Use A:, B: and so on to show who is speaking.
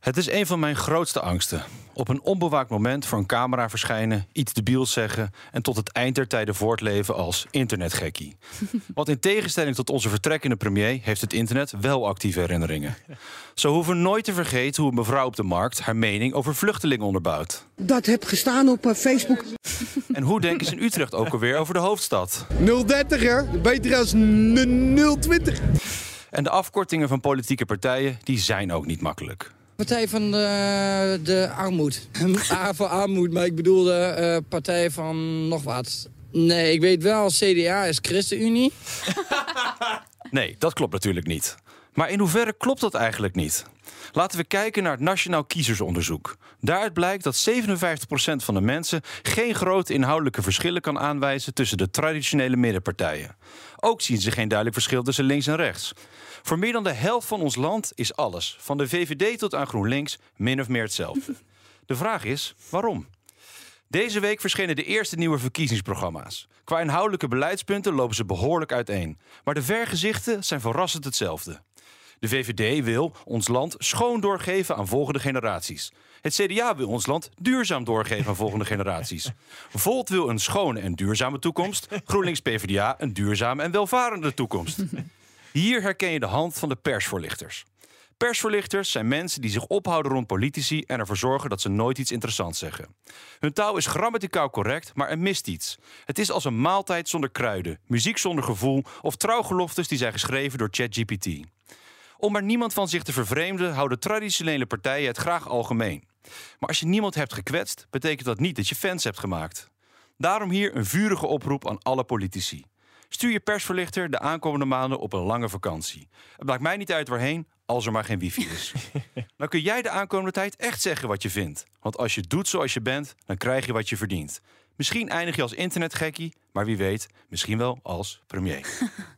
A: Het is een van mijn grootste angsten. Op een onbewaakt moment voor een camera verschijnen, iets debiels zeggen en tot het eind der tijden voortleven als internetgekkie. Want in tegenstelling tot onze vertrekkende premier heeft het internet wel actieve herinneringen. Zo hoeven we nooit te vergeten hoe een mevrouw op de markt haar mening over vluchtelingen onderbouwt.
B: Dat heb gestaan op eh, Facebook.
A: En hoe denken ze in Utrecht ook alweer over de hoofdstad?
B: 030 hè? Beter als 020.
A: En de afkortingen van politieke partijen, die zijn ook niet makkelijk.
C: Partij van de, de armoed. A voor armoed, maar ik bedoel de eh, partij van nog wat. Nee, ik weet wel, CDA is ChristenUnie.
A: Nee, dat klopt natuurlijk niet. Maar in hoeverre klopt dat eigenlijk niet? Laten we kijken naar het Nationaal Kiezersonderzoek. Daaruit blijkt dat 57% van de mensen geen grote inhoudelijke verschillen kan aanwijzen tussen de traditionele middenpartijen. Ook zien ze geen duidelijk verschil tussen links en rechts. Voor meer dan de helft van ons land is alles, van de VVD tot aan GroenLinks, min of meer hetzelfde. De vraag is waarom? Deze week verschenen de eerste nieuwe verkiezingsprogramma's. Qua inhoudelijke beleidspunten lopen ze behoorlijk uiteen. Maar de vergezichten zijn verrassend hetzelfde. De VVD wil ons land schoon doorgeven aan volgende generaties. Het CDA wil ons land duurzaam doorgeven aan volgende generaties. Volt wil een schone en duurzame toekomst. GroenLinks PvdA een duurzame en welvarende toekomst. Hier herken je de hand van de persvoorlichters. Persvoorlichters zijn mensen die zich ophouden rond politici en ervoor zorgen dat ze nooit iets interessants zeggen. Hun taal is grammaticaal correct, maar er mist iets. Het is als een maaltijd zonder kruiden, muziek zonder gevoel of trouwgeloftes die zijn geschreven door ChatGPT. Om er niemand van zich te vervreemden, houden traditionele partijen het graag algemeen. Maar als je niemand hebt gekwetst, betekent dat niet dat je fans hebt gemaakt. Daarom hier een vurige oproep aan alle politici. Stuur je persverlichter de aankomende maanden op een lange vakantie. Het maakt mij niet uit waarheen, als er maar geen wifi is. Dan kun jij de aankomende tijd echt zeggen wat je vindt. Want als je doet zoals je bent, dan krijg je wat je verdient. Misschien eindig je als internetgekkie, maar wie weet, misschien wel als premier.